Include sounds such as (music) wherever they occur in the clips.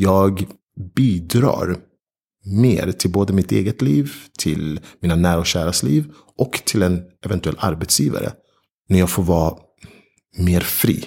Jag bidrar mer till både mitt eget liv, till mina nära och käras liv och till en eventuell arbetsgivare. När jag får vara mer fri.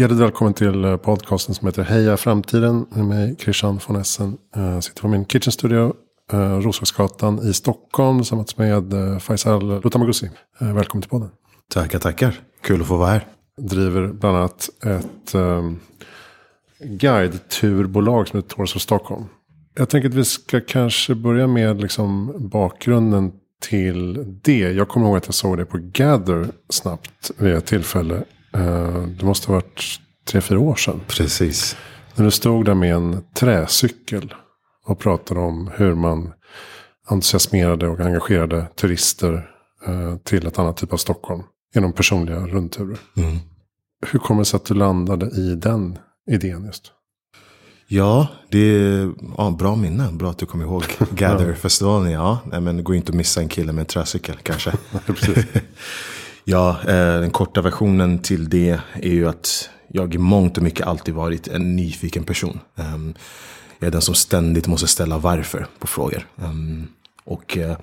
Hjärtligt välkommen till eh, podcasten som heter Heja Framtiden. Med mig Christian von Essen. Jag eh, sitter på min kitchen studio. Eh, Roslagsgatan i Stockholm. Tillsammans med Faisal Lutamagussi. Välkommen till podden. Tackar, tackar. Kul att få vara här. Driver bland annat ett um, guide-turbolag som heter Tours of Stockholm. Jag tänker att vi ska kanske börja med liksom bakgrunden till det. Jag kommer ihåg att jag såg det på Gather snabbt vid ett tillfälle. Eh, det måste ha varit tre, fyra år sedan. Precis. När du stod där med en träcykel. Och pratade om hur man entusiasmerade och engagerade turister eh, till ett annat typ av Stockholm. Genom personliga rundturer. Mm. Hur kommer det sig att du landade i den idén just? Ja, det är ja, bra minne. Bra att du kommer ihåg (laughs) Gather-festivalen. Ja, Nej, men går inte att missa en kille med en träcykel kanske. (laughs) (laughs) Ja, eh, den korta versionen till det är ju att jag i mångt och mycket alltid varit en nyfiken person. Ehm, jag är den som ständigt måste ställa varför på frågor. Ehm, och ett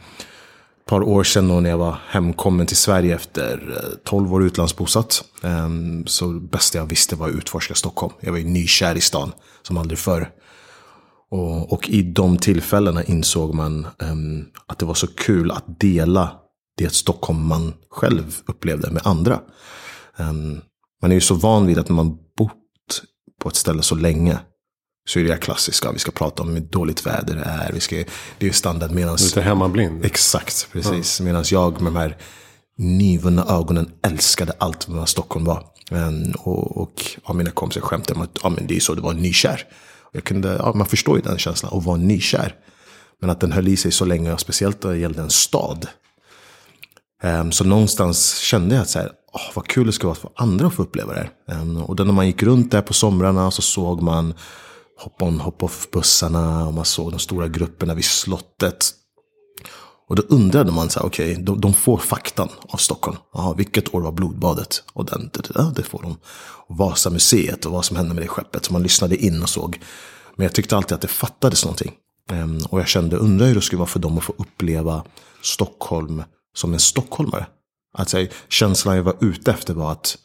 par år sedan då när jag var hemkommen till Sverige efter eh, 12 år utlandsbosatt. Ehm, så det bästa jag visste var att utforska Stockholm. Jag var ju nykär i stan som aldrig förr. Och, och i de tillfällena insåg man um, att det var så kul att dela det Stockholm man själv upplevde med andra. Um, man är ju så van vid att när man bott på ett ställe så länge så är det klassiska. Vi ska prata om hur dåligt väder det är. Vi ska, det är ju standard. Medans, Lite hemmablind. Exakt, precis. Ja. Medan jag med de här nyvunna ögonen älskade allt vad Stockholm var. Um, och, och ja, mina kompisar skämtade om att ja, men det är så det var nykär. jag kunde, ja, man förstår ju den känslan, att vara nykär. Men att den höll i sig så länge, speciellt när det gällde en stad. Ehm, så någonstans kände jag att så här, oh, vad kul det ska vara för andra att få uppleva det här. Ehm, och då när man gick runt där på somrarna så såg man hop-on, hop-off bussarna och man såg de stora grupperna vid slottet. Och då undrade man så här, okej, okay, de, de, får faktan av Stockholm. Aha, vilket år var blodbadet? Och den, det, det, det får de. Och Vasamuseet och vad som hände med det skeppet. Så man lyssnade in och såg. Men jag tyckte alltid att det fattades någonting. Ehm, och jag kände, undrar hur det skulle vara för dem att få uppleva Stockholm som en stockholmare. Alltså, känslan jag var ute efter var att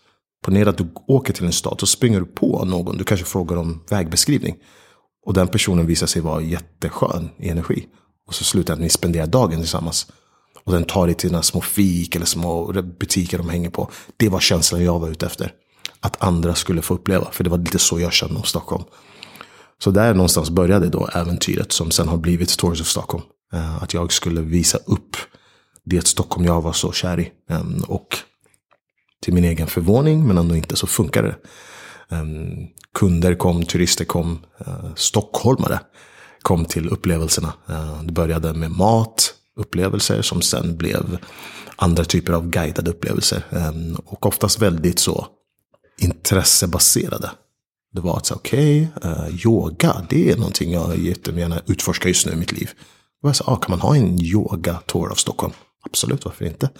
ponera att du åker till en stad så springer du på någon. Du kanske frågar om vägbeskrivning. Och den personen visar sig vara jätteskön i energi. Och så slutar ni spendera dagen tillsammans. Och den tar dig till några små fik eller små butiker de hänger på. Det var känslan jag var ute efter. Att andra skulle få uppleva. För det var lite så jag kände om Stockholm. Så där någonstans började då äventyret som sen har blivit Tours of Stockholm. Eh, att jag skulle visa upp det Stockholm jag var så kär i. Ehm, och till min egen förvåning, men ändå inte, så funkade det. Ehm, kunder kom, turister kom, uh, stockholmare kom till upplevelserna. Uh, det började med mat, upplevelser som sen blev andra typer av guidade upplevelser. Um, och oftast väldigt så intressebaserade. Det var att säga, okej, okay, uh, yoga, det är någonting jag jättegärna utforskar just nu i mitt liv. Och jag sa, ah, kan man ha en yoga-tour av Stockholm? Absolut, varför inte?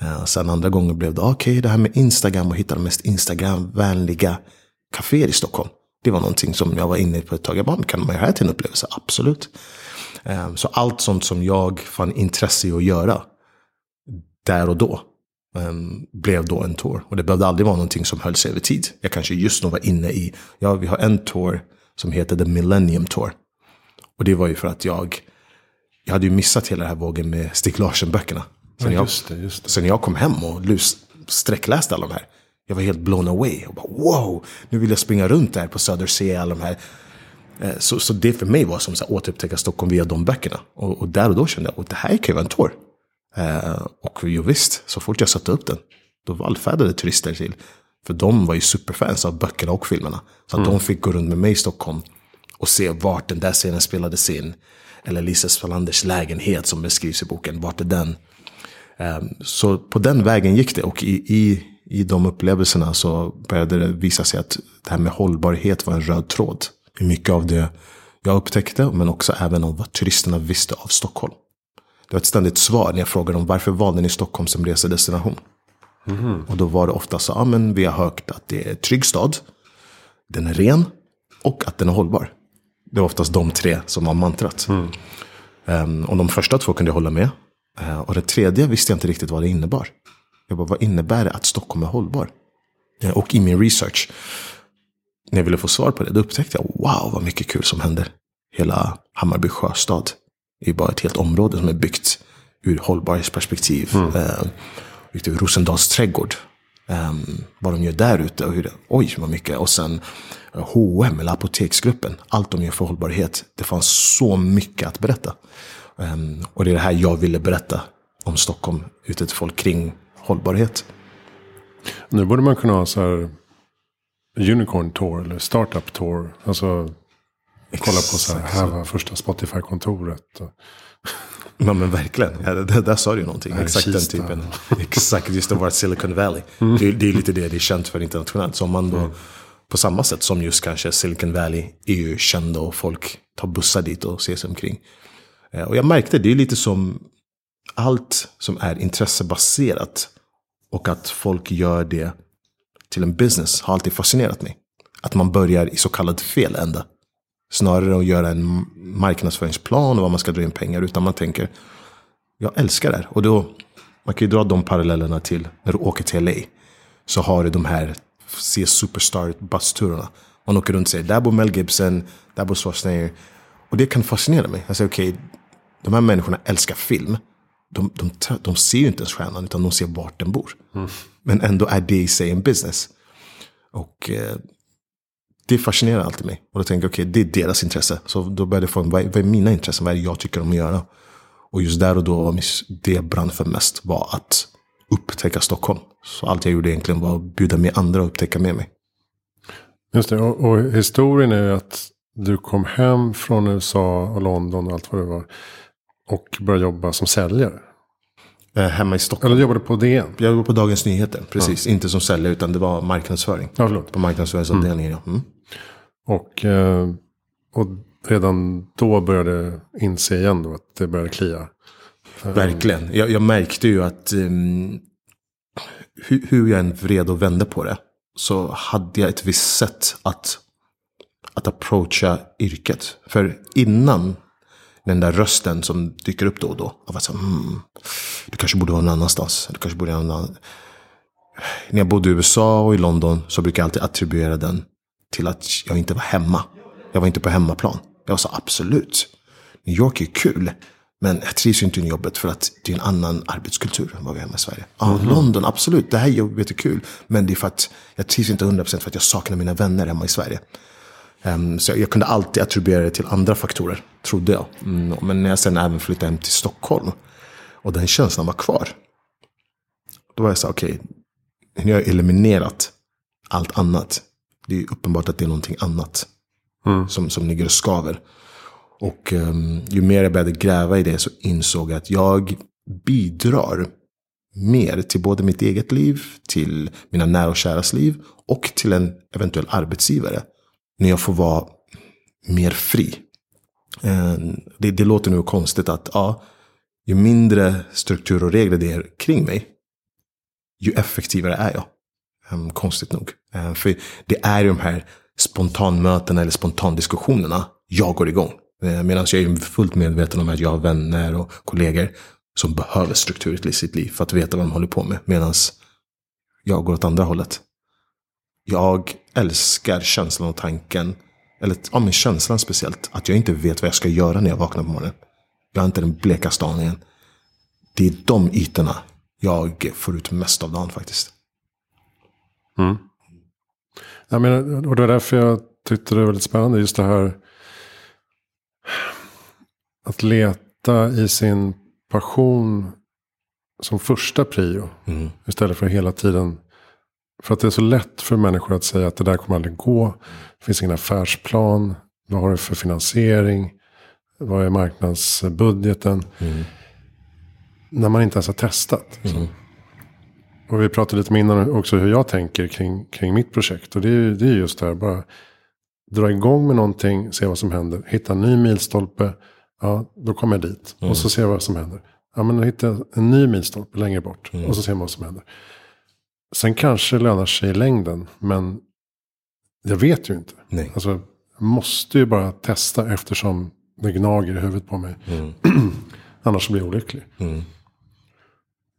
Eh, sen andra gånger blev det, ah, okej, okay, det här med Instagram och hitta de mest Instagram-vänliga kaféer i Stockholm. Det var någonting som jag var inne på ett tag. Jag bara, kan man göra det här till en upplevelse? Absolut. Eh, så allt sånt som jag fann intresse i att göra där och då ehm, blev då en tour. Och det behövde aldrig vara någonting som höll sig över tid. Jag kanske just nu var inne i, ja, vi har en tour som heter The Millennium Tour. Och det var ju för att jag jag hade ju missat hela den här vågen med Stig Larsen-böckerna. Sen, ja, just det, just det. sen jag kom hem och sträckläste alla de här. Jag var helt blown away. Och bara, wow, nu vill jag springa runt där på Södersee. Alla de här. Eh, så, så det för mig var som att återupptäcka Stockholm via de böckerna. Och, och där och då kände jag att det här kan ju vara en tour. Eh, och jo visst, så fort jag satte upp den, då vallfärdade turister till. För de var ju superfans av böckerna och filmerna. Så att mm. de fick gå runt med mig i Stockholm och se vart den där scenen spelades in. Eller Lisa Spalanders lägenhet som beskrivs i boken, vart är den? Um, så på den vägen gick det och i, i, i de upplevelserna så började det visa sig att det här med hållbarhet var en röd tråd. I mycket av det jag upptäckte, men också även om vad turisterna visste av Stockholm. Det var ett ständigt svar när jag frågade dem varför valde ni Stockholm som resedestination? Mm. Och då var det ofta så, ja men vi har hört att det är en trygg stad, den är ren och att den är hållbar. Det var oftast de tre som var mantrat. Mm. Um, och de första två kunde jag hålla med. Uh, och det tredje visste jag inte riktigt vad det innebar. Jag bara, vad innebär det att Stockholm är hållbar? Uh, och i min research, när jag ville få svar på det, då upptäckte jag, wow vad mycket kul som händer. Hela Hammarby sjöstad är bara ett helt område som är byggt ur hållbarhetsperspektiv. Mm. Uh, Rosendals trädgård. Um, vad de gör där ute och hur det, oj vad mycket. Och sen H&M eller Apoteksgruppen. Allt de gör för hållbarhet. Det fanns så mycket att berätta. Um, och det är det här jag ville berätta om Stockholm ute till folk kring hållbarhet. Nu borde man kunna ha så här Unicorn Tour eller Startup Tour. Alltså kolla på så här, här var första Spotify-kontoret. Ja men verkligen, ja, det, där sa du ju någonting. Exakt den typen. Exakt, just det var Silicon Valley. Mm. Det, det, är lite det det är känt för internationellt. Så om man då, mm. på samma sätt som just kanske Silicon Valley är ju kända och folk tar bussar dit och ser sig omkring. Eh, och jag märkte, det är lite som allt som är intressebaserat och att folk gör det till en business har alltid fascinerat mig. Att man börjar i så kallad fel ända. Snarare att göra en marknadsföringsplan och vad man ska dra in pengar. Utan man tänker, jag älskar det här. Och då, man kan ju dra de parallellerna till när du åker till LA. Så har du de här se superstar bussturerna. Man åker runt och säger, där bor Mel Gibson, där bor Schwarzenegger. Och det kan fascinera mig. Jag säger, okej, okay, de här människorna älskar film. De, de, de ser ju inte ens stjärnan, utan de ser vart den bor. Mm. Men ändå är det i sig en business. Och eh, det fascinerar alltid mig. Och då tänker jag, okej, okay, det är deras intresse. Så då började jag få, vad är, vad är mina intressen? Vad är det jag tycker om att göra? Och just där och då, var det jag brann för mest var att upptäcka Stockholm. Så allt jag gjorde egentligen var att bjuda med andra och upptäcka med mig. Just det, och, och historien är ju att du kom hem från USA och London och allt vad det var. Och började jobba som säljare. Eh, hemma i Stockholm. Eller jobbade på DN? Jag jobbade på Dagens Nyheter, precis. Ja. Inte som säljare utan det var marknadsföring. Ja, förlåt. På marknadsföringsavdelningen, mm. ja. Mm. Och, eh, och redan då började inse igen då att det började klia. Verkligen. Jag, jag märkte ju att ehm, um, hur, hur jag än vred och vände på det. Så hade jag ett visst sätt att, att approacha yrket. För innan den där rösten som dyker upp då och då. Av att så, hmm, du kanske borde vara någon annanstans. Du kanske borde vara någon annan. När jag bodde i USA och i London så brukar jag alltid attribuera den till att jag inte var hemma. Jag var inte på hemmaplan. Jag sa absolut. New York är kul. Men jag trivs inte i jobbet för att det är en annan arbetskultur än vad vi har hemma i Sverige. Ja, mm -hmm. London, absolut. Det här jobbet är kul. Men det är för att jag trivs inte 100% för att jag saknar mina vänner hemma i Sverige. Um, så jag, jag, kunde alltid attribuera det till andra faktorer, trodde jag. Mm, men när jag sen även flyttade hem till Stockholm och den känslan var kvar. Då var jag så okej, okay, nu har jag eliminerat allt annat. Det är uppenbart att det är någonting annat mm. som, som ligger och skaver. Och um, ju mer jag började gräva i det så insåg jag att jag bidrar mer till både mitt eget liv, till mina nära och käras liv och till en eventuell arbetsgivare när jag får vara mer fri. Eh, det, det låter nu konstigt att ja, ju mindre struktur och regler det är kring mig, ju effektivare är jag. Ehm, konstigt nog. Ehm, för det är ju de här spontanmötena eller spontandiskussionerna jag går igång. Ehm, Medan jag är fullt medveten om att jag har vänner och kollegor som behöver struktur i sitt liv för att veta vad de håller på med. Medan jag går åt andra hållet. Jag älskar känslan och tanken, eller ja, men känslan speciellt, att jag inte vet vad jag ska göra när jag vaknar på morgonen. Jag har inte den blekaste aningen. Det är de ytorna jag får ut mest av dagen faktiskt. Mm. Jag menar, och det var därför jag tyckte det var väldigt spännande. Just det här. Att leta i sin passion som första prio. Mm. Istället för hela tiden för att det är så lätt för människor att säga att det där kommer aldrig gå. Det finns ingen affärsplan. Vad har du för finansiering? Vad är marknadsbudgeten? När man inte ens har testat. liksom. Och vi pratade lite innan också hur jag tänker kring, kring mitt projekt. Och det är, det är just det här, bara dra igång med någonting, se vad som händer. Hitta en ny milstolpe, ja då kommer jag dit. Och så ser jag vad som händer. Ja men jag en ny milstolpe längre bort. Och så ser man vad som händer. Sen kanske det lönar sig i längden, men jag vet ju inte. Nej. Alltså, jag måste ju bara testa eftersom det gnager i huvudet på mig. (clears throat) Annars blir jag olycklig.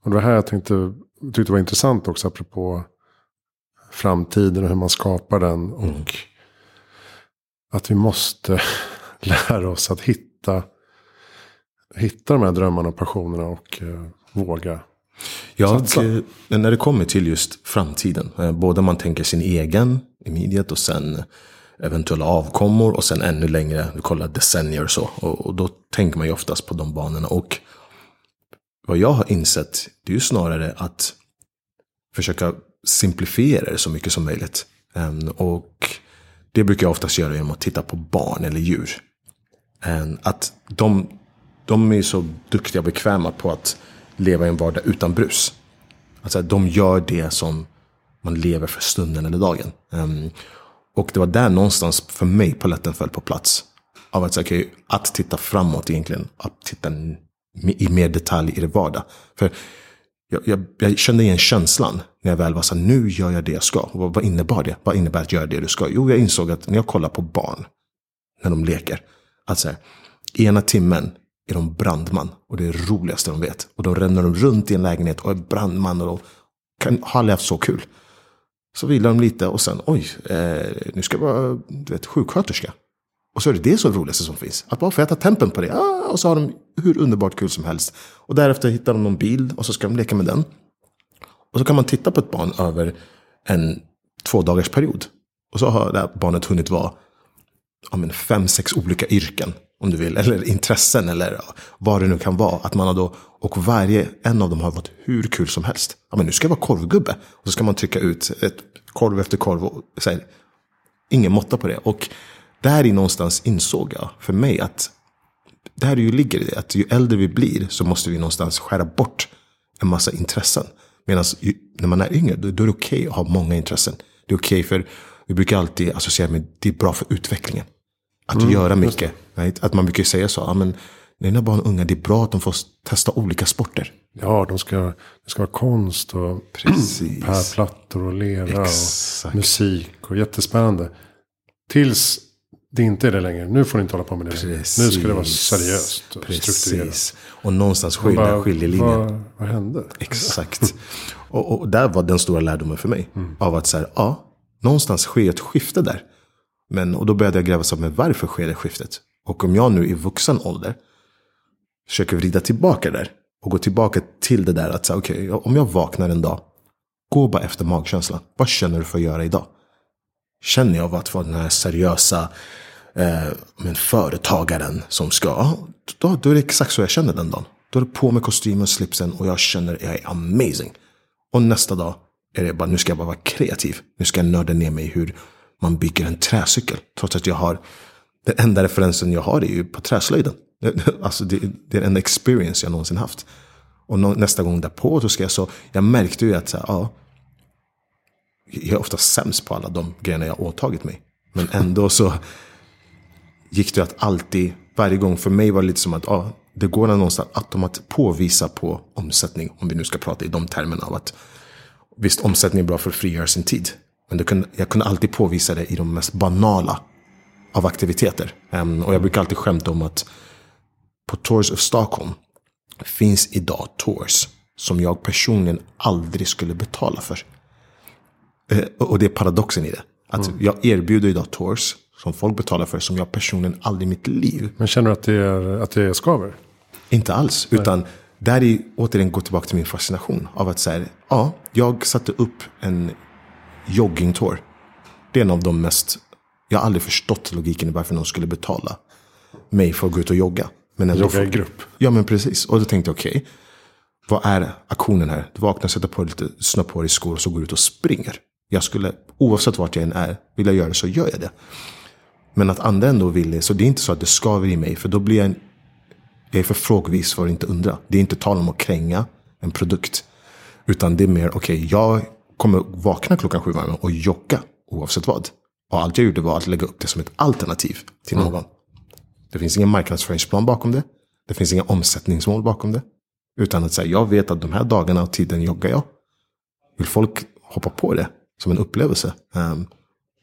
Och det var här jag tänkte, tyckte var intressant också apropå framtiden och hur man skapar den. Och att vi måste (laughs) lära oss att hitta, hitta de här drömmarna och passionerna och eh, våga. Ja, och, eh, när det kommer till just framtiden. eh, Både man tänker sin egen immediate och sen eventuella avkommor och sen ännu längre, vi kollar decennier och så. Och, och då tänker man ju oftast på de banorna. Och vad jag har insett, det är ju snarare att försöka simplifiera det så mycket som möjligt. Ehm, och det brukar jag oftast göra genom att titta på barn eller djur. Ehm, att de, de är så duktiga och bekväma på att leva i en vardag utan brus. Alltså att de gör det som man lever för stunden eller dagen. Ehm, och det var där någonstans för mig paletten föll på plats. Av att, okay, att titta framåt egentligen. Att titta i mer detalj i det vardag. För jag, jag, jag kände igen känslan när jag väl var så här, nu gör jag det jag ska. Och vad, vad innebar det? Vad innebär att göra det du ska? Jo, jag insåg att när jag kollar på barn, när de leker, att så här, ena timmen är de brandman och det är det roligaste de vet. Och då ränner de runt i en lägenhet och är brandman och de kan, har aldrig haft så kul. Så vilar de lite och sen, oj, eh, nu ska jag vara du vet, sjuksköterska. Och så är det det som är det roligaste som finns. Att bara få äta tempen på det. Ah, och så har de hur underbart kul som helst. Och därefter hittar de någon bild. och så ska de leka med den. Och så kan man titta på ett barn över en två dagars period. Och så har det här barnet hunnit vara ja, men fem, sex olika yrken. Om du vill. Eller intressen eller ja, vad det nu kan vara. Att man har då, och varje en av dem har varit hur kul som helst. Ja, men nu ska jag vara korvgubbe. Och så ska man trycka ut ett korv efter korv. Och, så här, ingen måtta på det. Och där i någonstans insåg jag för mig att där ju ligger det. Att ju äldre vi blir så måste vi någonstans skära bort en massa intressen. Medan när man är yngre då, då är det okej att ha många intressen. Det är okej för vi brukar alltid associera med det är bra för utvecklingen. Att göra mycket. Right? Att man brukar säga så. Men, när barn är unga, det är bra att de får testa olika sporter. Ja, de ska, det ska vara konst och pärlplattor och lera Exakt. och musik och jättespännande. Tills det inte är det längre. Nu får ni inte hålla på med det. Precis. Nu ska det vara seriöst och strukturerat. Precis. Och någonstans bara, skiljelinjen. Vad, vad hände? Exakt. Och, och där var den stora lärdomen för mig. Mm. Av att så här, ja, någonstans sker ett skifte där. Men, och då började jag gräva så men varför sker det skiftet? Och om jag nu i vuxen ålder försöker vrida tillbaka där. Och gå tillbaka till det där att okej, om jag vaknar en dag. Gå bara efter magkänslan. Vad känner du för att göra idag? Känner jag av att vara den här seriösa eh, men företagaren som ska, då, då är det exakt så jag känner den dagen. Då är det på med kostymen och slipsen och jag känner jag är amazing. Och nästa dag är det bara, nu ska jag bara vara kreativ. Nu ska jag nörda ner mig i hur man bygger en träcykel. Trots att jag har, den enda referensen jag har är ju på träslöjden. (laughs) Alltså det, det är en experience jag någonsin haft. Och nästa gång därpå så ska jag så, jag märkte ju att så här, ja, jag är ofta sämst på alla de grejerna jag åtagit mig. Men ändå så gick det att alltid, varje gång för mig var det lite som att ah, det går någonstans att påvisa på omsättning. Om vi nu ska prata i de termerna av att visst omsättning är bra för att frigöra sin tid. Men det kunde, jag kunde alltid påvisa det i de mest banala av aktiviteter. Um, och jag brukar alltid skämta om att på Tours of Stockholm finns idag tours som jag personligen aldrig skulle betala för. Eh, Och det är paradoxen i det. Att jag erbjuder idag tours som folk betalar för som jag personligen aldrig i mitt liv, Men känner du att det, är, att det skaver? inte alls. Utan där är återigen gå tillbaka till min fascination av att säga, ja, jag satte upp en joggingtour. Det är en av de mest, jag har aldrig förstått logiken i varför någon skulle betala mig för att gå ut och jogga. Men ändå Jogga i grupp. Ja men precis. Och då tänkte jag okej. vad är aktionen här? Du vaknar, sätter på lite snö på dig i skor och så går du ut och springer. Jag skulle, oavsett vart jag än är, vill jag göra det så gör jag det. Men att andra ändå vill det. Så det är inte så att det skaver i mig. För då blir jag en... Jag är för frågvis för att inte undra. Det är inte tal om att kränga en produkt. Utan det är mer, okej, okay, jag kommer vakna klockan sju varje och jogga oavsett vad. Och allt jag gjorde var att lägga upp det som ett alternativ till någon. Mm. Det finns ingen marknadsföringsplan bakom det. Det finns inga omsättningsmål bakom det. Utan att säga, jag vet att de här dagarna och tiden joggar jag. Vill folk hoppa på det som en upplevelse? Um,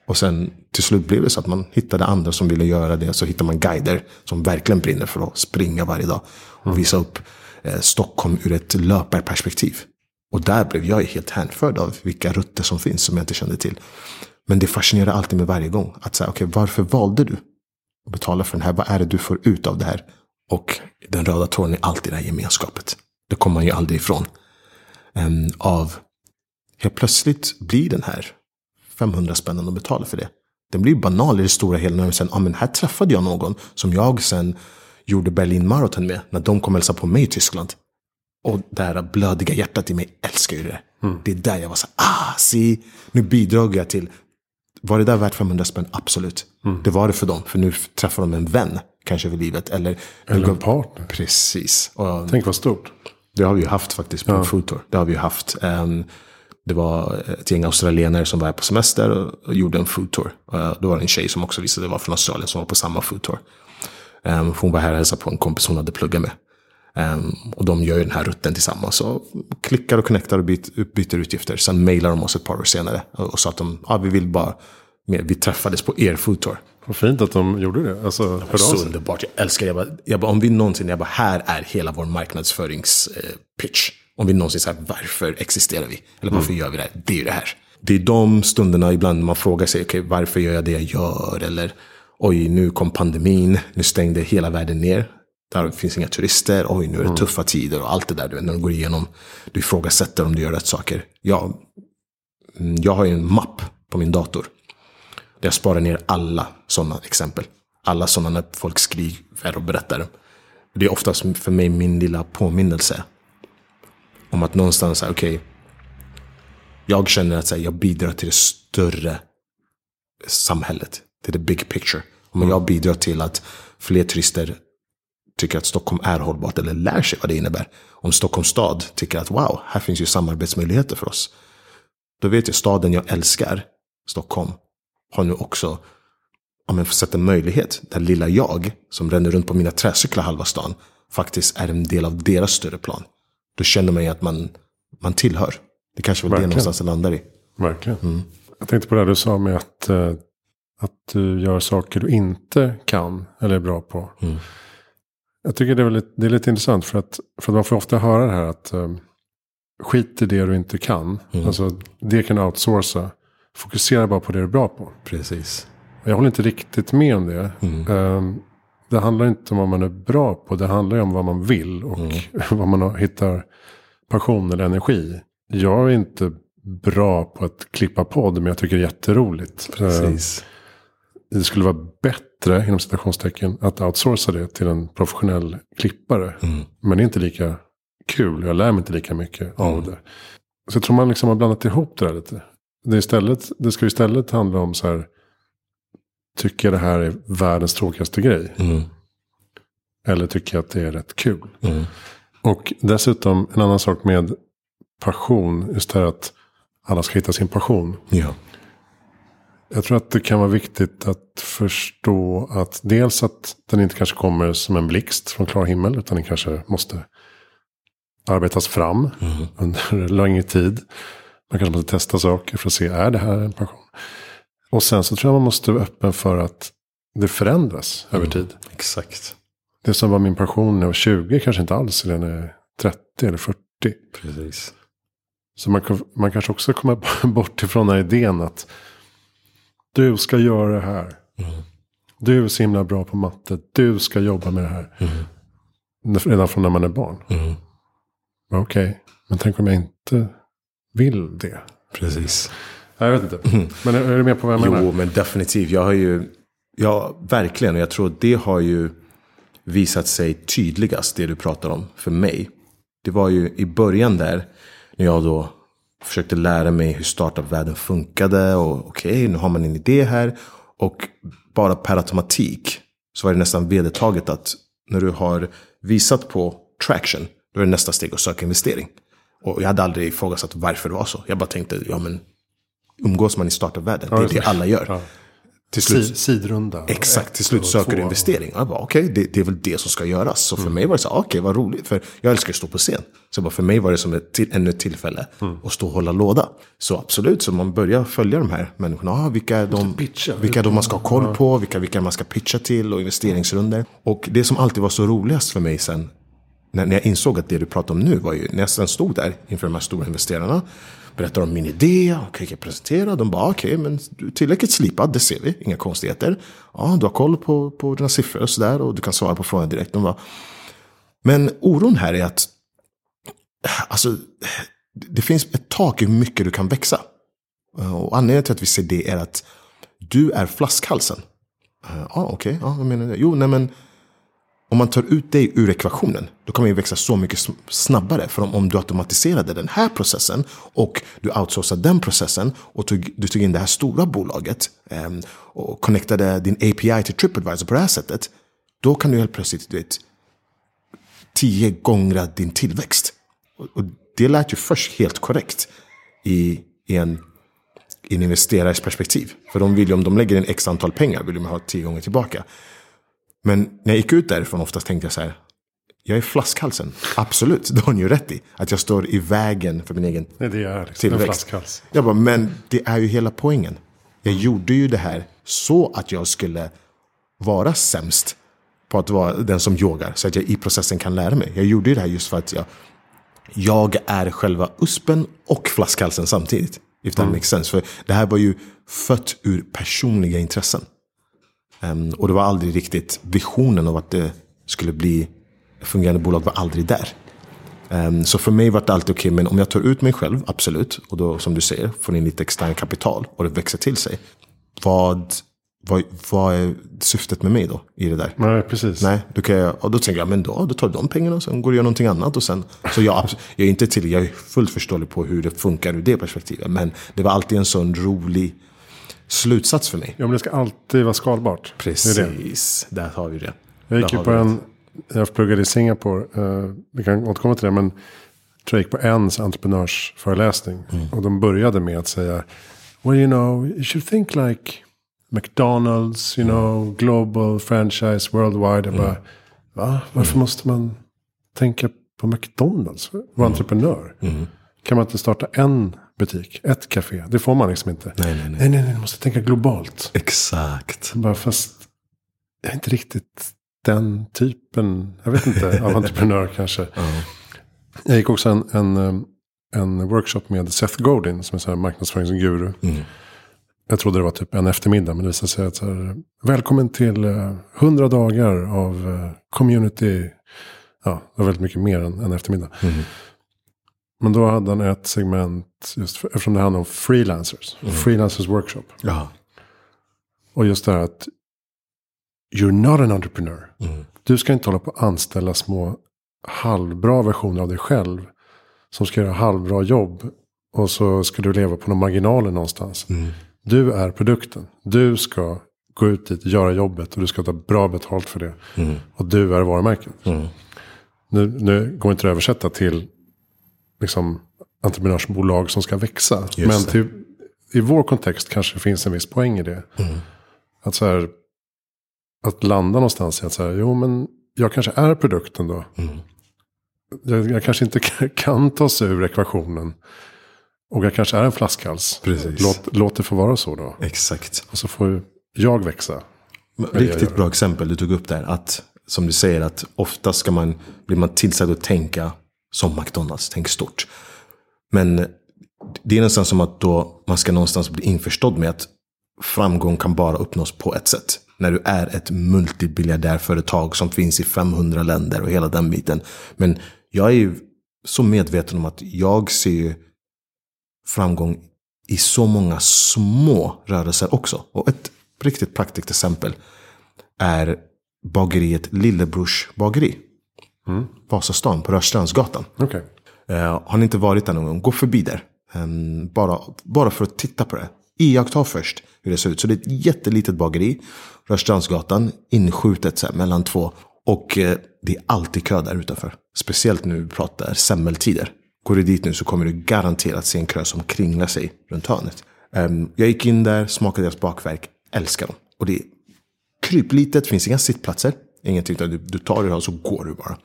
och sen till slut blev det så att man hittade andra som ville göra det. Så hittar man guider som verkligen brinner för att springa varje dag. Och mm. visa upp eh, Stockholm ur ett löparperspektiv. Och där blev jag helt hänförd av vilka rutter som finns som jag inte kände till. Men det fascinerar alltid mig varje gång. Att säga, okej, okay, varför valde du att betala för den här? Vad är det du får ut av det här? Och den röda tråden är alltid det här gemenskapet. Det kommer man ju aldrig ifrån. Um, av helt plötsligt blir den här 500 spännen att betala för det. Den blir banal i det stora hela. När sen, ah, men här träffade jag någon som jag sen gjorde Berlin Marathon med. När de kom hälsa på mig i Tyskland. Och det här blödiga hjärtat i mig älskar ju det. Mm. Det är där jag var så ah, se, nu bidrar jag till. Var det där värt 500 spänn? Absolut. Mm. Det var det för dem. För nu träffar de en vän, kanske för livet. Eller, eller en partner. Precis. Och, Tänk vad stort. Det har vi ju haft faktiskt på ja. en foodtour. Det har vi ju haft. Um, det var ett gäng australienare som var här på semester och, gjorde en foodtour. Uh, då var det en tjej som också visade var från Australien som var på samma foodtour. Um, hon var här och hälsade på en kompis hon hade pluggat med. Um, och de gör ju den här rutten tillsammans. Och klickar och connectar och byter, utgifter. Sen mailar de oss ett par år senare. Och, sa att de, ah, vi vill bara, vi träffades på er foodtour. Vad fint att de gjorde det. Alltså, det så underbart. Jag älskar jag bara, jag bara, om vi någonsin, jag bara, här är hela vår marknadsföringspitch. Eh, om vi någonsin säger varför existerar vi? Eller varför mm. gör vi det här? Det är ju det här. Det är de stunderna ibland man frågar sig, okej, okay, varför gör jag det jag gör? Eller, oj, nu kom pandemin, nu stängde hela världen ner. Där finns inga turister, oj, nu är det mm. tuffa tider och allt det där. Du vet, när du går igenom, du ifrågasätter om du gör rätt saker. Ja, mm, jag har ju en mapp på min dator. Där jag sparar ner alla sådana exempel. Alla sådana när folk skriver och berättar. Det är oftast för mig min lilla påminnelse. Om att någonstans, okej. Okay, jag känner att här, jag bidrar till det större samhället. Till the big picture. Om mm. jag bidrar till att fler turister tycker att Stockholm är hållbart eller lär sig vad det innebär. Om Stockholms stad tycker att wow, här finns ju samarbetsmöjligheter för oss. Då vet jag staden jag älskar, Stockholm, har nu också ja, men sett en möjlighet där lilla jag, som ränner runt på mina träcyklar halva stan, faktiskt är en del av deras större plan. Då känner man ju att man, man tillhör. Det kanske var det någonstans det landar i. Verkligen. Mm. Jag tänkte på det du sa med att, eh, att du gör saker du inte kan eller är bra på. Mm. Jag tycker det är, lite, det är lite intressant för att, för att man får ofta höra det här att um, skit i det du inte kan. Mm. Alltså det kan du outsourca. Fokusera bara på det du är bra på. Precis. Jag håller inte riktigt med om det. Mm. Um, det handlar inte om vad man är bra på. Det handlar om vad man vill. Och mm. (laughs) vad man hittar passion eller energi. Jag är inte bra på att klippa podd. Men jag tycker det är jätteroligt. Precis. Uh, det skulle vara bättre, inom citationstecken, att outsourca det till en professionell klippare. Mm. Men det är inte lika kul, jag lär mig inte lika mycket mm. av det. Så jag tror man liksom har blandat ihop det där lite. Det, istället, det ska istället handla om så här, tycker jag det här är världens tråkigaste grej? Mm. Eller tycker jag att det är rätt kul? Mm. Och dessutom en annan sak med passion, just det här att alla ska hitta sin passion. Ja. Jag tror att det kan vara viktigt att förstå att dels att den inte kanske kommer som en blixt från klar himmel. Utan den kanske måste arbetas fram mm. under (laughs) längre tid. Man kanske måste testa saker för att se, är det här en passion? Och sen så tror jag man måste vara öppen för att det förändras mm. över tid. Exakt. Det som var min passion när jag var 20 kanske inte alls är när jag är 30 eller 40. Precis. Så man, man kanske också kommer (laughs) bort ifrån den här idén att du ska göra det här. Mm. Du är så himla bra på matte. Du ska jobba med det här. Mm. Redan från när man är barn. Mm. Okej, okay. men tänk om jag inte vill det. Precis. Jag vet inte. Men är, du med på vad jag menar? Jo, men definitivt. Jag har ju, ja verkligen. Och jag tror att det har ju visat sig tydligast, det du pratar om, för mig. Det var ju i början där, när jag då försökte lära mig hur startup-världen funkade. Och okej, okay, nu har man en idé här. Och bara per automatik så var det nästan vedertaget att när du har visat på traction, då är det nästa steg att söka investering. Och jag hade aldrig ifrågasatt varför det var så. Jag bara tänkte, ja men umgås man i startup-världen, det är det alla gör. Ja. Till slut, Si- Sidrunda. Exakt, till slut söker du investering. Och jag bara, okej, det, det är väl det som ska göras. Så för mig var det så, okej, vad roligt. För jag älskar att stå på scen. Så bara, för mig var det som ett till, ännu ett tillfälle att stå och hålla låda. Så absolut, så man börjar följa de här människorna. Ah, vilka är de, pitcha. vilka är de man ska ha koll på, vilka, vilka man ska pitcha till och investeringsrunder. Och det som alltid var så roligast för mig sen, när, när jag insåg att det du pratar om nu var ju, när jag sen stod där inför de här stora investerarna, Berättar om min idé, och jag presentera, de bara ah, okej, men du är tillräckligt slipad, det ser vi, inga konstigheter. Ja, du har koll på, på dina siffror och sådär och du kan svara på frågor direkt. De bara, men oron här är att, alltså, det finns ett tak i hur mycket du kan växa. Eh, och anledningen till att vi ser det är att du är flaskhalsen. Eh, ja, ah, okej, ja, vad menar du? Jo, nej men om man tar ut dig ur ekvationen, då kommer man ju växa så mycket snabbare. För om, om du automatiserade den här processen och du outsourcade den processen och tog, du tog in det här stora bolaget eh, och connectade din API till TripAdvisor på det här sättet, då kan du helt plötsligt, du vet, tio gånger din tillväxt. Och, och det lät ju först helt korrekt i, i en i en investerares perspektiv. För de vill ju, om de lägger in x antal pengar, vill de ha tio gånger tillbaka. Men när jag gick ut därifrån oftast tänkte jag så här, jag är flaskhalsen. Absolut, det har ni ju rätt i. Att jag står i vägen för min egen Nej, det är liksom tillväxt. flaskhals. Jag bara, men det är ju hela poängen. Jag gjorde ju det här så att jag skulle vara sämst på att vara den som yogar. Så att jag i processen kan lära mig. Jag gjorde ju det här just för att jag, jag är själva uspen och flaskhalsen samtidigt. If that makes sense. För det här var ju fött ur personliga intressen. Ehm, och det var aldrig riktigt visionen av att det skulle bli ett fungerande bolag var aldrig där. Ehm, så för mig var det alltid okej, men om jag tar ut mig själv, absolut. Och då som du säger, får in lite extern kapital och det växer till sig. Vad, vad, vad är syftet med mig då i det där? Nej, precis. Nej, då kan jag, och då tänker jag, men då, då tar du de pengarna och sen går du och gör någonting annat. Och sen, så jag, jag är inte till, jag är fullt förståelig på hur det funkar ur det perspektivet. Men det var alltid en sån rolig slutsats för mig. Ja, men det ska alltid vara skalbart. Det är det. Precis, där har vi det. Jag gick ju på en, jag pluggade i Singapore, eh, vi kan återkomma till det, men tror jag gick på ens entreprenörsföreläsning. Mm. Och de började med att säga, well you know, you should think like McDonalds, you know, global franchise, worldwide. Jag bara, va? Varför måste man tänka på McDonalds? Vara entreprenör? Kan man inte starta en butik, ett café? Det får man liksom inte. Nej, nej, nej. nej, nej, nej du måste tänka globalt. Exakt. Bara fast jag är inte riktigt den typen, jag vet inte, av (laughs) entreprenör kanske. Jag gick också en, en, en workshop med Seth Godin som är så här marknadsföringsguru. Jag trodde det var typ en eftermiddag, men det visade sig att så här, välkommen till eh, 100 dagar av eh, community. Ja, det var väldigt mycket mer än en eftermiddag. Men då hade han ett segment, just för, eftersom det handlar om freelancers. Freelancers workshop. Ja. Och just det här att you're not an entrepreneur. Du ska inte hålla på att anställa små halvbra versioner av dig själv. Som ska göra halvbra jobb. Och så ska du leva på någon marginaler någonstans. Du är produkten. Du ska gå ut dit, göra jobbet och du ska ta bra betalt för det. Och du är varumärket. Nu, nu går inte det att översätta till liksom, entreprenörsbolag som ska växa. Men det. till, i vår kontext kanske det finns en viss poäng i det. Att så här, att landa någonstans i att så här, jo men jag kanske är produkten då. Jag, jag kanske inte (laughs) kan ta sig ur ekvationen. Och jag kanske är en flaskhals. Precis. Låt, låt det få vara så då. Exakt. Och så får jag växa. Men Riktigt bra exempel du tog upp där. Att, som du säger, att ofta ska man, blir man tillsagd att tänka som McDonalds, tänk stort. Men det är nästan som att då man ska någonstans bli införstådd med att framgång kan bara uppnås på ett sätt. När du är ett multibiljardärföretag som finns i 500 länder och hela den biten. Men jag är ju så medveten om att jag ser ju framgång i så många små rörelser också. Och ett riktigt praktiskt exempel är bageriet Lillebrors bageri. Vasastan på Rörstrandsgatan. Okej. Eh, har ni inte varit där någon gång, gå förbi där. Ehm, bara, bara för att titta på det. iaktta först hur det ser ut. Så det är ett jättelitet bageri. Rörstrandsgatan, inskjutet så här, mellan två. Och eh, det är alltid kö där utanför. Speciellt nu vi pratar semmeltider. Går du dit nu så kommer du garanterat se en kö som kringlar sig runt hörnet. Um, jag gick in där, smakade deras bakverk, älskar dem. Och det är kryplitet, finns inga sittplatser. Ingenting, utan du, du tar det och så går du bara.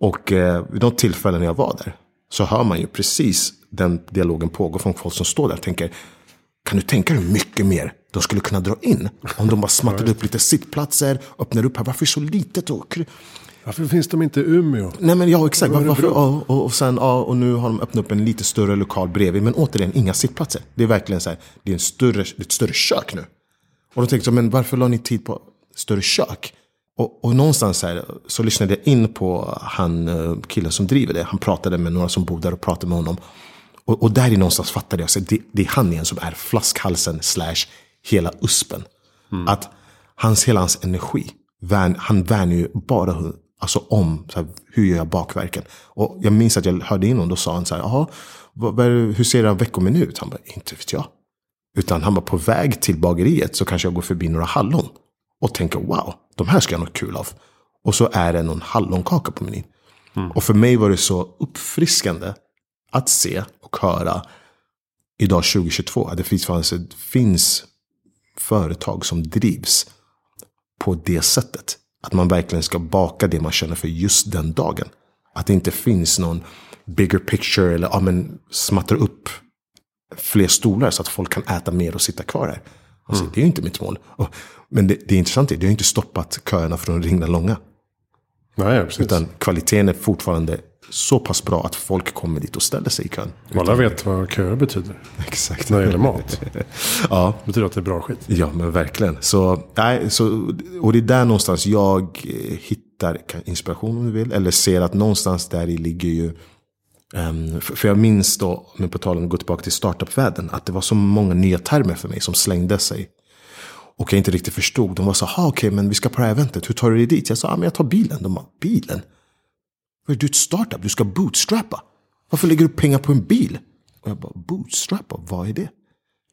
Och eh, vid de tillfällen jag var där så hör man ju precis den dialogen pågå från folk som står där och tänker kan du tänka dig hur mycket mer de skulle kunna dra in? Om de bara smattrade upp lite sittplatser, öppnar upp här. Varför är det så litet? Och... Varför finns de inte i Umeå? Nej men ja, exakt. Varför, ja, och, och, sen, ja, och nu har de öppnat upp en lite större lokal bredvid. Men återigen, inga sittplatser. Det är verkligen så här, det är en större, ett större kök nu. Och de tänkte så, men varför la ni tid på större kök? Och, och någonstans här, så lyssnade jag in på han eh, killen som driver det. Han pratade med några som bor där och pratade med honom. Och, och där i någonstans fattade jag att det, det är han igen som är flaskhalsen slash hela uspen. Mm. Att hans, hela hans energi, värn, han värnar ju bara alltså om så här, hur gör jag bakverken. Och jag minns att jag hörde in honom, då sa han så här, jaha, hur ser en veckomenü ut? Han bara, inte vet jag. Utan han var på väg till bageriet så kanske jag går förbi några hallon. Och tänker, wow, de här ska jag ha något kul av. Och så är det någon hallonkaka på menyn. Mm. Och för mig var det så uppfriskande att se och höra idag 2022 att det finns, det finns företag som drivs på det sättet. Att man verkligen ska baka det man känner för just den dagen. Att det inte finns någon bigger picture eller ja, men, smattra upp fler stolar så att folk kan äta mer och sitta kvar här. Alltså, mm. Det är ju inte mitt mål. Men det, det är intressant, det har inte stoppat köerna från att ringa långa. Nej, precis. Utan kvaliteten är fortfarande så pass bra att folk kommer dit och ställer sig i kön. Alla vet vad köer betyder. (laughs) Exakt. När det gäller mat. (laughs) ja. Det betyder att det är bra skit. Ja, men verkligen. Så, nej, så, och det är där någonstans jag hittar inspiration om du vill. Eller ser att någonstans där i ligger ju Ehm, um, för, för jag minns då, men på tal om att gå tillbaka till startup-världen, att det var så många nya termer för mig som slängde sig. Och jag inte riktigt förstod. De var så, här, okej, okay, men vi ska på det här eventet, hur tar du dig dit? Jag sa, ah, men jag tar bilen. De bara, bilen? Vad är du ett startup? Du ska bootstrappa. Varför lägger du pengar på en bil? Och jag bara, bootstrappa, vad är det?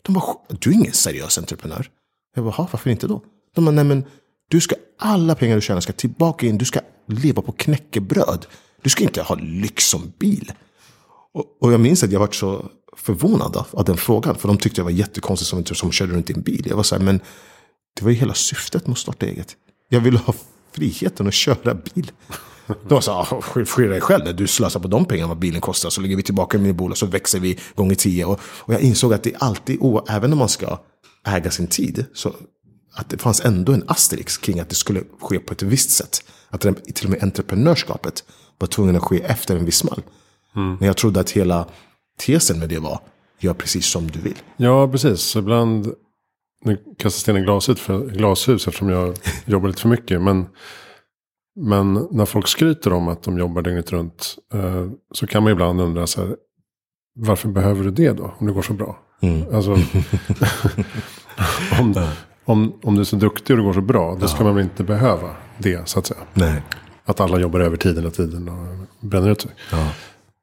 De bara, du är ingen seriös entreprenör. Jag bara, varför inte då? De bara, nej men du ska, alla pengar du tjänar ska tillbaka in, du ska leva på knäckebröd. Du ska inte ha lyx som bil. Och, och jag minns att jag var så förvånad av, av, den frågan. För de tyckte jag var jättekonstig som, som körde runt i en bil. Jag var så här, men det var ju hela syftet med att starta eget. Jag ville ha friheten att köra bil. (laughs) De sa, skyll dig själv när du slösar på de pengarna vad bilen kostar. Så lägger vi tillbaka i min bolag så växer vi gånger tio. Och, och jag insåg att det alltid, även när man ska äga sin tid, så att det fanns ändå en asterix kring att det skulle ske på ett visst sätt. Att till och med entreprenörskapet var tvungen att ske efter en viss mall. Mm. Men jag trodde att hela tesen med det var, gör precis som du vill. Ja, precis. Så ibland, nu in i glashus, för, glashus eftersom jag (laughs) jobbar lite för mycket. Men men när folk skryter om att de jobbar dygnet runt eh, så kan man ibland undra så här, varför behöver du det då? Om det går så bra. Mm. Alltså, (laughs) om, om, om du är så duktig och det går så bra, då ska man väl inte behöva det så att säga. Nej. Att alla jobbar över tiden hela tiden och bränner ut sig. Ja.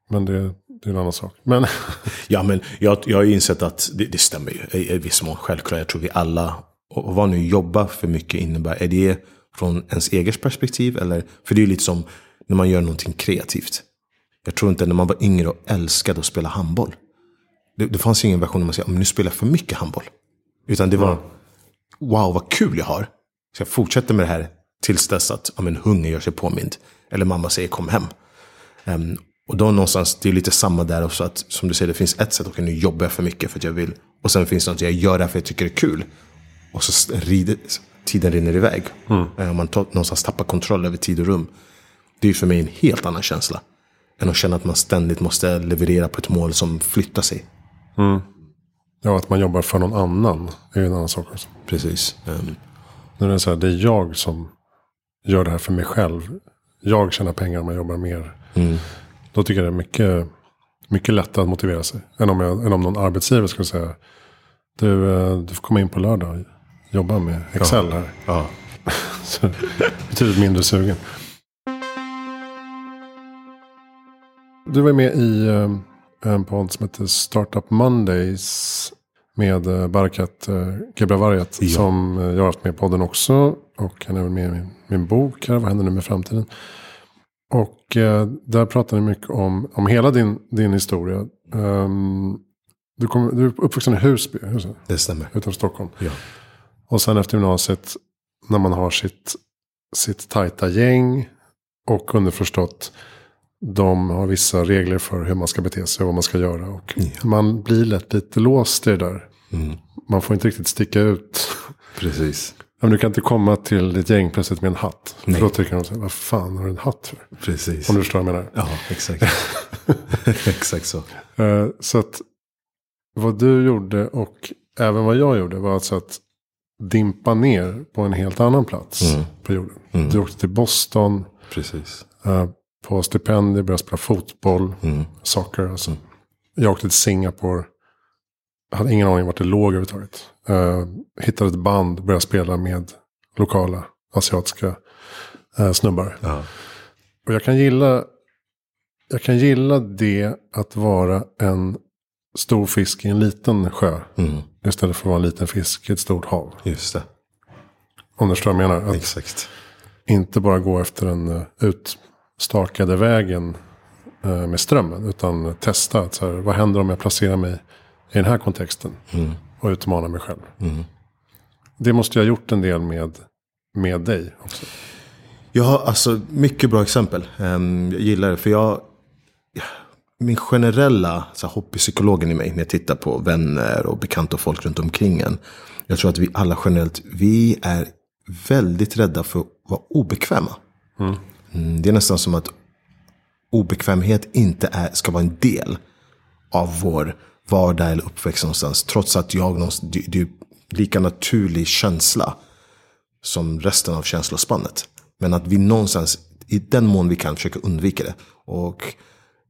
Men det, det är en annan sak. Men (laughs) ja, men jag, jag har insett att det, det stämmer ju i, i viss mån. Självklart, jag tror vi alla, och vad nu jobba för mycket innebär, är det från ens eget perspektiv? Eller, för det är ju lite som när man gör någonting kreativt. Jag tror inte när man var yngre och älskade att spela handboll. Det, det fanns ingen version där man säger, nu spelar jag för mycket handboll. Utan det var, mm. wow vad kul jag har. Så jag fortsätter med det här tills dess att ja, men, hunger gör sig påmind. Eller mamma säger kom hem. Um, och då någonstans, det är lite samma där också. Att, som du säger, det finns ett sätt, okej okay, nu jobbar jag för mycket för att jag vill. Och sen finns det något, jag gör det här för att jag tycker det är kul. Och så rider, tiden rinner iväg. Mm. Eh, man någonstans tappar kontroll över tid och rum. Det är för mig en helt annan känsla. Än att känna att man ständigt måste leverera på ett mål som flyttar sig. Mm. Ja, att man jobbar för någon annan är en annan sak också. Precis. Um. Nu är det så här, det är jag som gör det här för mig själv. Jag tjänar pengar om jag jobbar mer. Mm. Då tycker jag det är mycket, mycket lättare att motivera sig. Än om, jag, än om någon arbetsgivare skulle säga. Du, eh, du får komma in på lördag jobba med Excel ja. här. Ja. (laughs) Så betydligt mindre sugen. Du var med i eh, en podd som heter Startup Mondays med eh, Barakat Gebravarjat. Ja. Som jag har haft med i podden också. Och han är med i min, min bok här, Vad händer nu med framtiden? Och eh, där pratar ni mycket om, om hela din, din historia. Ehm, du, kom, du är uppvuxen i Husby, Husby Det stämmer. utanför Stockholm. Ja. Och sen efter gymnasiet, när man har sitt, sitt tajta gäng och underförstått, de har vissa regler för hur man ska bete sig och vad man ska göra. Och man blir lätt lite låst i det där. Mm. Man får inte riktigt sticka ut. Precis. Men du kan inte komma till ditt gäng plötsligt med en hatt. Nej. För då tycker de så här, vad fan har du en hatt för? Precis. Om du förstår vad jag menar. Ja, exakt. (laughs) exakt så. Eh, Så att vad du gjorde och även vad jag gjorde var alltså att dimpa ner på en helt annan plats Mm. på jorden. Du åkte till Boston Precis. eh, på stipendier, började spela fotboll, Mm. soccer. Alltså. Jag åkte till Singapore. Jag hade ingen aning vart det låg överhuvudtaget. Uh, hittade ett band, började spela med lokala asiatiska eh, snubbar. Ja. Och jag kan gilla, jag kan gilla det att vara en stor fisk i en liten sjö. Mm. Istället för att vara en liten fisk i ett stort hav. Just det. Om du förstår vad jag menar. Att Exakt. inte bara gå efter den uh, utstakade vägen eh, med strömmen. Utan testa. Att, så här, vad händer om jag placerar mig i den här kontexten? Mm. Och utmana mig själv. Mm. Det måste jag ha gjort en del med, med dig också. Har alltså mycket bra exempel. Ehm, jag gillar det. För jag, min generella så här, hobbypsykologen i mig. När jag tittar på vänner och bekanta och folk runt omkring en. Jag tror att vi alla generellt, vi är väldigt rädda för att vara obekväma. Mm, det är nästan som att obekvämhet inte är, ska vara en del av vår vardag eller uppväxt någonstans. Trots att jag någonstans, det, det är lika naturlig känsla som resten av känslospannet. Men att vi någonstans, i den mån vi kan, försöka undvika det. Och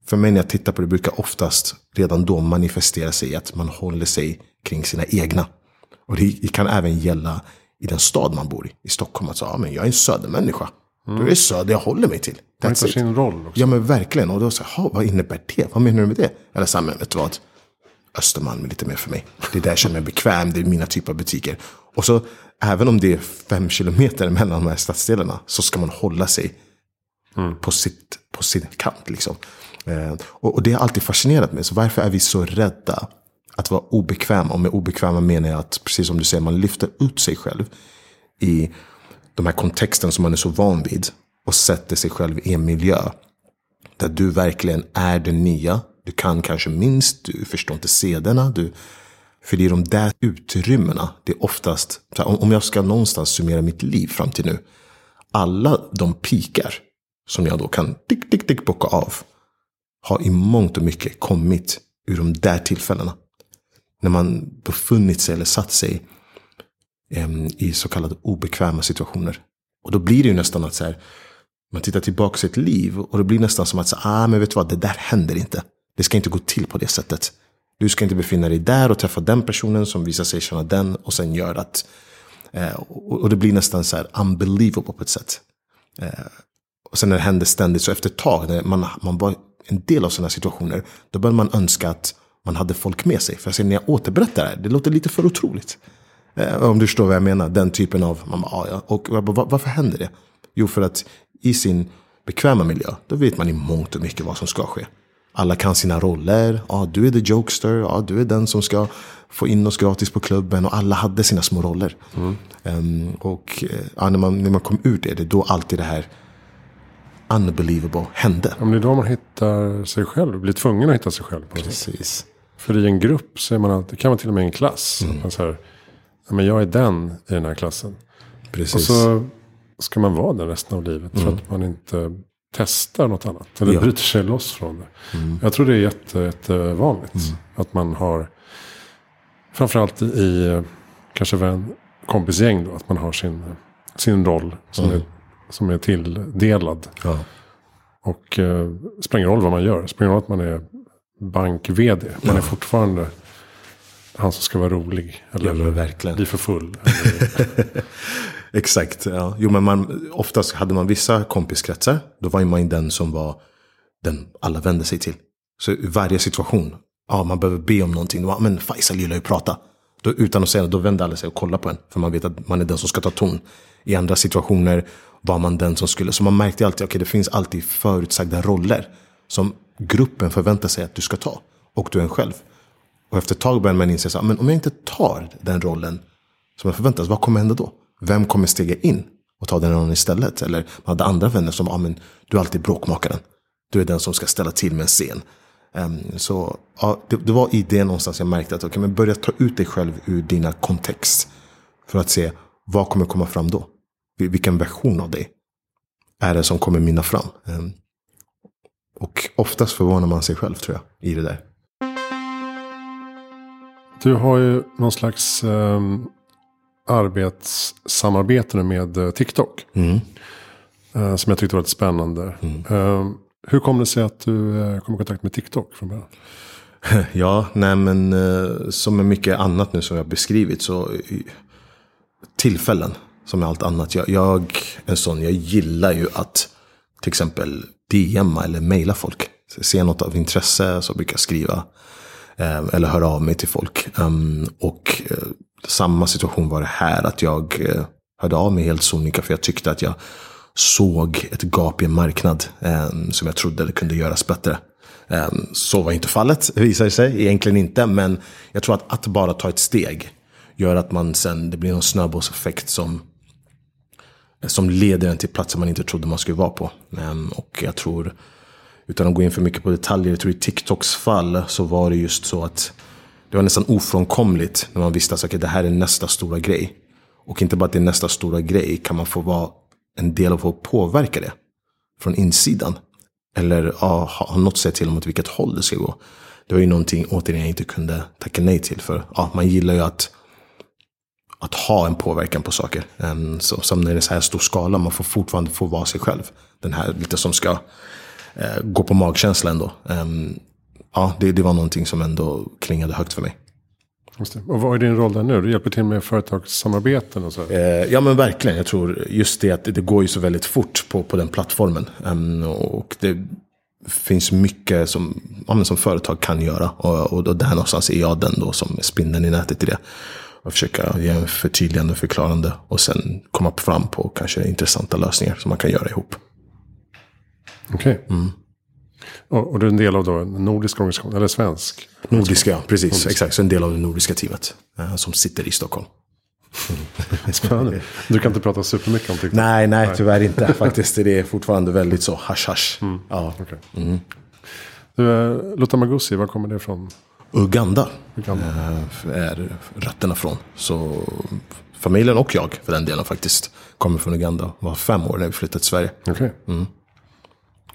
för mig när jag tittar på det brukar oftast redan då manifestera sig att man håller sig kring sina egna. Och det, kan även gälla i den stad man bor i. I Stockholm. Att säga, ja, men jag är en södermänniska. Då är det söder jag håller mig till. Man hittar it. sin roll också. Ja men verkligen. Och då här, "Ha, vad innebär det? Vad menar du med det? Eller så här, men vet du vad? Östermalm är lite mer för mig. Det är där jag känner mig bekväm. Det är mina typer av butiker. Och så även om det är fem kilometer mellan de här stadsdelarna. Så ska man hålla sig på, sitt, på sin kant. Liksom. Eh, och, och det har alltid fascinerat mig. Så varför är vi så rädda att vara obekväma? Och med obekväma menar jag att, precis som du säger, man lyfter ut sig själv i de här kontexten som man är så van vid. Och sätter sig själv i en miljö. Där du verkligen är den nya. Du kan kanske minst, du förstår inte sederna. Du, för det är de där utrymmena. Det är oftast, så här, om- jag ska någonstans summera mitt liv fram till nu. Alla de pikar som jag då kan tick, tick, tick bocka av. Har i mångt och mycket kommit ur de där tillfällena. När man befunnit sig eller satt sig em, i så kallade obekväma situationer. Och då blir det ju nästan att så här, man tittar tillbaka sitt liv och det blir nästan som att, så, ah, men vet du vad, det där händer inte. Det ska inte gå till på det sättet. Du ska inte befinna dig där och träffa den personen som visar sig känna den och sen gör att, eh, och, och det blir nästan så här unbelievable på ett sätt. Eh, och sen när det händer ständigt, så efter ett tag, när man, man var en del av sådana situationer, då börjar man önska att man hade folk med sig. För jag ser när jag återberättar det här, det låter lite för otroligt. Eh, om du förstår vad jag menar, den typen av, man bara, ah, ja. Och jag bara, varför händer det? Jo, för att i sin bekväma miljö, då vet man i mångt och mycket vad som ska ske. Alla kan sina roller. Ja, du är the jokester. Ja, du är den som ska få in oss gratis på klubben. Och alla hade sina små roller. Ehm, och eh, ja, när, man, när man kom ur det, det är då alltid det här unbelievable hände. Ja, men det är då man hittar sig själv. Blir tvungen att hitta sig själv. Precis. För i en grupp så är man alltid, kan man till och med i en klass. Mm. Att man så här, ja, men jag är den i den här klassen. Precis. Och så ska man vara den resten av livet. För att man inte testar något annat. Eller Mm. Ja. Mm. bryter sig loss från det. Jag tror det är jätte, jättevanligt. Att man har, framförallt i kanske vän, kompisgäng då. Att man har sin, sin roll som, Mm. är, som är tilldelad. ja. Och eh, spelar ingen roll vad man gör. Spelar roll att man är bank-vd. Man är fortfarande han som ska vara rolig. ja, Eller men verkligen. bli för full. (laughs) Exakt. Ja. Jo, men man, oftast hade man vissa kompiskretsar. Då var man ju den som var den alla vände sig till. Så i varje situation. Ja, man behöver be om någonting. Då, men Faisal gillar ju att prata. Då, utan att säga det, då vänder alla sig och kollar på en. För man vet att man är den som ska ta ton. I andra situationer var man den som skulle. Så man märkte alltid, okej okay, det finns alltid förutsagda roller. Som gruppen förväntar sig att du ska ta. Och du är en själv. Och efter ett tag börjar man inse, så, men om jag inte tar den rollen som jag förväntas, vad kommer hända då? Vem kommer stiga in och ta den rollen istället? Eller man hade andra vänner som, ah, men du är alltid bråkmakaren. Du är den som ska ställa till med en scen. Um, så ja, det, det, var i det någonstans jag märkte att okay, men börja ta ut dig själv ur dina kontext. För att se vad kommer komma fram då. Vilken version av dig är det som kommer minna fram. Um, och oftast förvånar man sig själv tror jag i det där. Du har ju någon slags um, arbetssamarbete med uh, TikTok. Mm. Uh, som jag tyckte var lite spännande. Mm. Uh, hur kom det sig att du kom i kontakt med TikTok från början? (laughs) Ja, nej men som med mycket annat nu som jag beskrivit så tillfällen som med allt annat. Jag, jag en sån, jag gillar ju att till exempel DMa eller mejla folk. Ser något av intresse så brukar jag skriva. Eh, eller höra av mig till folk. Um, och eh, samma situation var det här. Att jag eh, hörde av mig helt sonika. För jag tyckte att jag såg ett gap i en marknad. eh, som jag trodde det kunde göras bättre. Eh, så var inte fallet, visar det sig. Egentligen inte. Men jag tror att, att bara ta ett steg. Gör att man sen, det blir någon snöbollseffekt som som leder en till platser man inte trodde man skulle vara på. Eh, och jag tror utan att gå in för mycket på detaljer, jag tror i TikToks fall så var det just så att det var nästan ofrånkomligt när man visste att okay, det här är nästa stora grej. Och inte bara att det är nästa stora grej, kan man få vara en del av att påverka det från insidan? Eller ja, ha något att säga till om åt vilket håll det ska gå. Det var ju någonting återigen jag inte kunde tacka nej till. För ja, man gillar ju att, att ha en påverkan på saker. Um, så, som när det är så här stor skala, man får fortfarande få vara sig själv. Den här lite som ska eh, gå på magkänsla ändå. Um, ja, det, det var någonting som ändå klingade högt för mig. Och vad är din roll där nu? Du hjälper till med företagssamarbeten och så? Eh, ja men verkligen. Jag tror just det att det går ju så väldigt fort på, på den plattformen. Um, och det finns mycket som, ja, som företag kan göra. Och, och, och där någonstans är jag den då som är spindeln i nätet i det. Och försöka ge en förtydligande och förklarande. Och sen komma fram på kanske intressanta lösningar som man kan göra ihop. Okej. Okay. Mm. Och, och, du är en del av då en nordisk organisation, eller svensk? Nordiska, ja. Precis, nordisk. exakt. Så en del av det nordiska teamet. Uh, som sitter i Stockholm. (laughs) Spännande. Du kan inte prata supermycket om TikTok? Nej, nej, tyvärr inte. (laughs) Faktiskt det är fortfarande väldigt så hash-hash. Mm. Ja. Okay. Mm. Du, uh, Lotta Magusi, var kommer det ifrån? Uganda, Uganda. Uh, är rötterna från. Så familjen och jag, för den delen faktiskt, kommer från Uganda. Var fem år när vi flyttade till Sverige. Okay. Mm.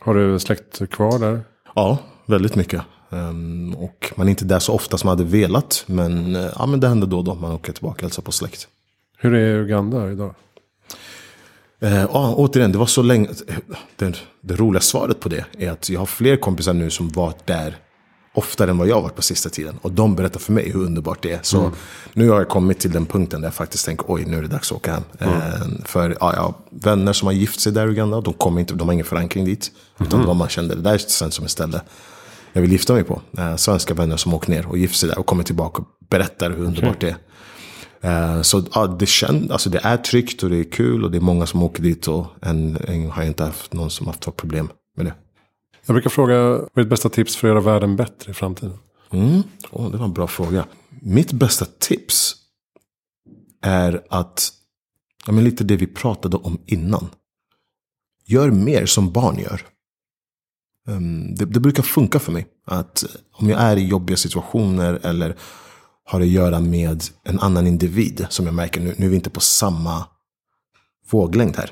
Har du släkt kvar där? Ja, väldigt mycket. Um, och man är inte där så ofta som man hade velat. Men, uh, ja, men det händer då och då man åker tillbaka och hälsar på släkt. Hur är Uganda idag? Uh, ja, återigen, det var så länge. Det, det roliga svaret på det är att jag har fler kompisar nu som varit där oftare än vad jag varit på sista tiden. Och de berättar för mig hur underbart det är. Så mm. nu har jag kommit till den punkten där jag faktiskt tänker, oj nu är det dags att åka hem. Mm. Eh, för ja, jag har vänner som har gift sig där i Uganda, de, kommer inte, de har ingen förankring dit. Mm. Utan de man kände, det där känns som ett ställe jag vill gifta mig på. Eh, svenska vänner som åker ner och gifter sig där och kommer tillbaka och berättar hur underbart okay. det är. Eh, så ja, det, känd, alltså det är tryggt och det är kul och det är många som åker dit. Och än, än har jag inte haft någon som haft problem med det. Jag brukar fråga, vad är ditt bästa tips för att göra världen bättre i framtiden? Mm. Oh, det var en bra fråga. Mitt bästa tips är att, ja, men lite det vi pratade om innan. Gör mer som barn gör. Um, det, det, brukar funka för mig. Att om jag är i jobbiga situationer eller har att göra med en annan individ. Som jag märker, nu, nu är vi inte på samma våglängd här.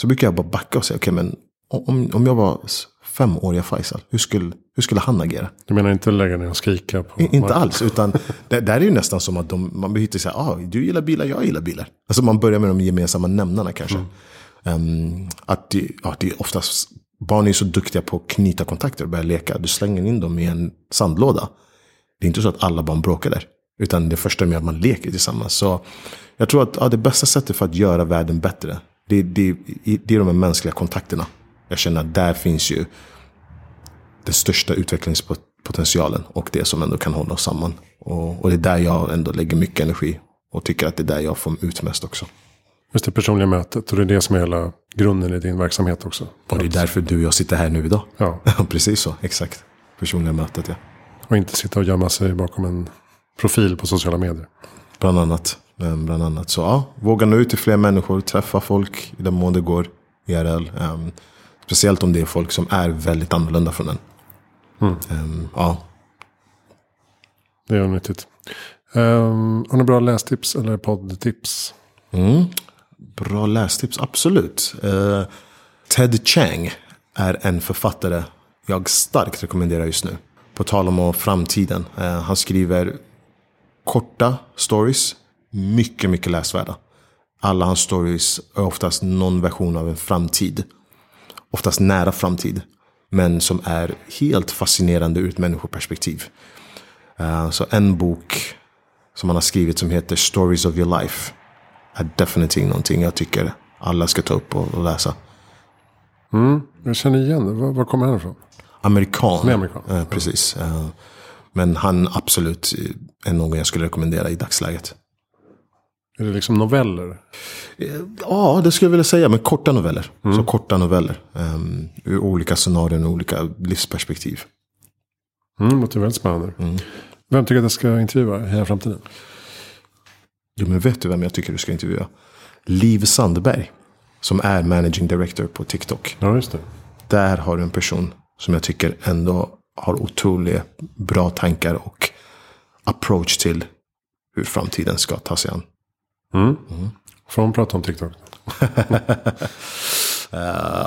Så brukar jag bara backa och säga, okej okay, men om, om jag var femåriga Faisal, hur skulle, hur skulle han agera? Du menar inte lägga ner och skrika? På inte marken. alls, utan det där är ju nästan som att de, man blir säga, ah, du gillar bilar, jag gillar bilar. Alltså man börjar med de gemensamma nämnarna kanske. Mm. Um, att det, ja, det är oftast, barn är så duktiga på att knyta kontakter och börja leka. Du slänger in dem i en sandlåda. Det är inte så att alla barn bråkar där. Utan det första är att man leker tillsammans. Så jag tror att ja, det bästa sättet för att göra världen bättre, det, det, det är de här mänskliga kontakterna. Jag känner att där finns ju den största utvecklingspotentialen och det som ändå kan hålla oss samman. Och, och det är där jag ändå lägger mycket energi. Och tycker att det är där jag får ut mest också. Just det personliga mötet. Och det är det som är hela grunden i din verksamhet också. Och det är därför du och jag sitter här nu idag. Ja. (laughs) Precis så, exakt. Personliga mötet, ja. Och inte sitta och gömma sig bakom en profil på sociala medier. Bland annat. Bland annat. Så ja, våga nå ut till fler människor. Träffa folk i den mån det går. IRL. Um, speciellt om det är folk som är väldigt annorlunda från en. Mm. Um, ja. Det är nyttigt. Um, har ni bra lästips eller poddtips? Mm. Bra lästips, absolut. Uh, Ted Chang är en författare jag starkt rekommenderar just nu. På tal om framtiden. Uh, han skriver korta stories. Mycket, mycket läsvärda. Alla hans stories är oftast någon version av en framtid. Oftast nära framtid. Men som är helt fascinerande ur ett människoperspektiv. Uh, så en bok som han har skrivit som heter Stories of your life. Är definitivt någonting jag tycker alla ska ta upp och, och läsa. Mm, jag känner igen det. Var, var kommer han ifrån? Amerikan. är amerikan. Uh, precis. Uh, men han absolut är någon jag skulle rekommendera i dagsläget. Är det liksom noveller? Ja, det skulle jag vilja säga. Men korta noveller. Mm. Så korta noveller. Um, ur olika scenarion och olika livsperspektiv. Mm, låter väldigt spännande. Mm. Vem tycker att jag ska intervjua i hela framtiden? Jo, men vet du vem jag tycker du ska intervjua? Liv Sandberg. Som är managing director på TikTok. Ja, just det. Där har du en person som jag tycker ändå har otroligt bra tankar och approach till hur framtiden ska ta sig an. Mm. Mm. Får hon prata om TikTok? Uh, (laughs)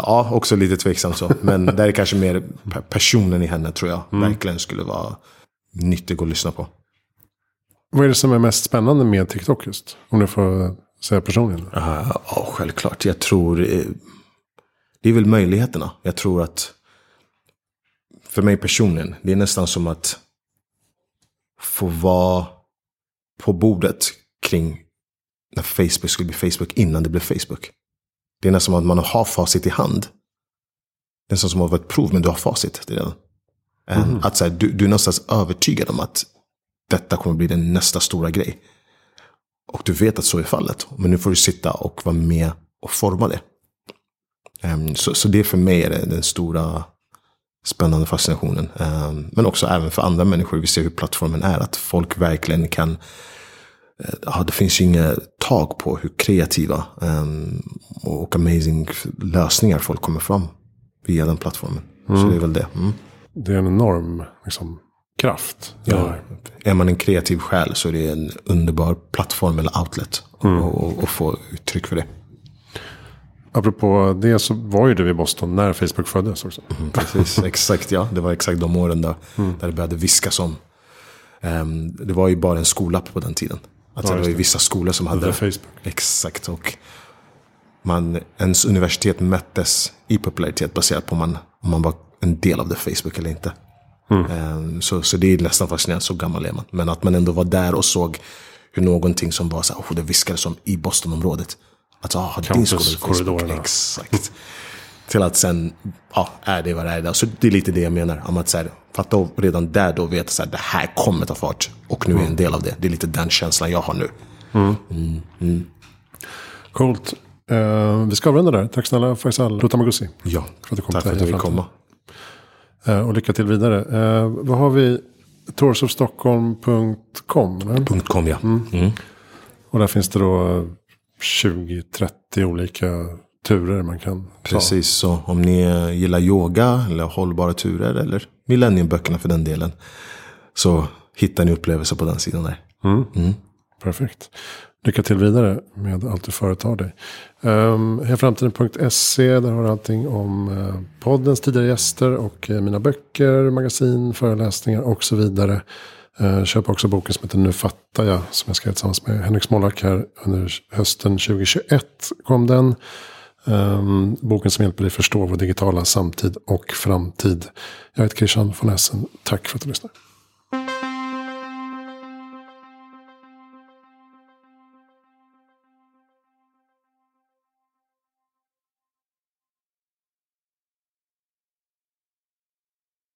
ja, också lite tveksamt så. Men det är kanske mer personen i henne tror jag mm. verkligen skulle vara nyttig att lyssna på. Vad är det som är mest spännande med TikTok just? Om du får säga personligen. Uh, ja, självklart. Jag tror eh, det är väl möjligheterna. Jag tror att för mig personligen, det är nästan som att få vara på bordet kring när Facebook skulle bli Facebook innan det blev Facebook. Det är nästan som att man har facit i hand. Det är nästan som att vara ett prov, men du har facit redan. Mm. Att så här, du, du är någonstans övertygad om att detta kommer bli den nästa stora grej. Och du vet att så är fallet. Men nu får du sitta och vara med och forma det. Um, så, så det för mig är den stora spännande fascinationen. Um, men också även för andra människor. Vi ser hur plattformen är. Att folk verkligen kan Eh, ja, det finns ju inga tag på hur kreativa um, och amazing lösningar folk kommer fram via den plattformen. Mm. Så det är väl det. Mm. Det är en enorm liksom, kraft. Ja, är man en kreativ själ så är det en underbar plattform eller outlet. Mm. Och, och, få uttryck för det. Apropå det så var ju du i Boston när Facebook föddes också. Mm, precis, (laughs) exakt ja. Det var exakt de åren där, mm. där det började viskas om. Um, det var ju bara en skolapp på den tiden. Alltså ja, det var ju vissa skolor som hade Facebook. Exakt. Och man, ens universitet mättes i popularitet baserat på om man, om man var en del av det Facebook eller inte. Mm. Så, så det är nästan fascinerande, så gammal är man. Men att man ändå var där och såg hur någonting som var så här, oh, det viskades om i Bostonområdet. Att ah, din skola Facebook. Exakt. Till att sen, ja, är det vad det är. Där. Så det är lite det jag menar. Om att så här, för att då redan där då veta att det här kommer ta fart. Och nu är jag en del av det. Det är lite den känslan jag har nu. Mm. Mm. Mm. Coolt. Uh, vi ska avrunda där. Tack snälla Faisal Rotamagusi. Ja, för tack för att du fick komma. Uh, och lycka till vidare. Uh, vad har vi? Toursofstockholm.com? .com ja. Mm. Mm. Och där finns det då 20-30 olika turer man kan Precis, så om ni gillar yoga eller hållbara turer eller millenniumböckerna för den delen. Så hittar ni upplevelser på den sidan där. Mm. Mm. Perfekt. Lycka till vidare med allt du företar dig. Um, Heframtiden.se, där har du allting om uh, poddens tidigare gäster och uh, mina böcker, magasin, föreläsningar och så vidare. Uh, köp också boken som heter Nu fattar jag, som jag skrev tillsammans med Henrik Smollak här under hösten 2021 kom den. Um, boken som hjälper dig förstå vår digitala samtid och framtid. Jag heter Christian von Essen. Tack för att du lyssnade.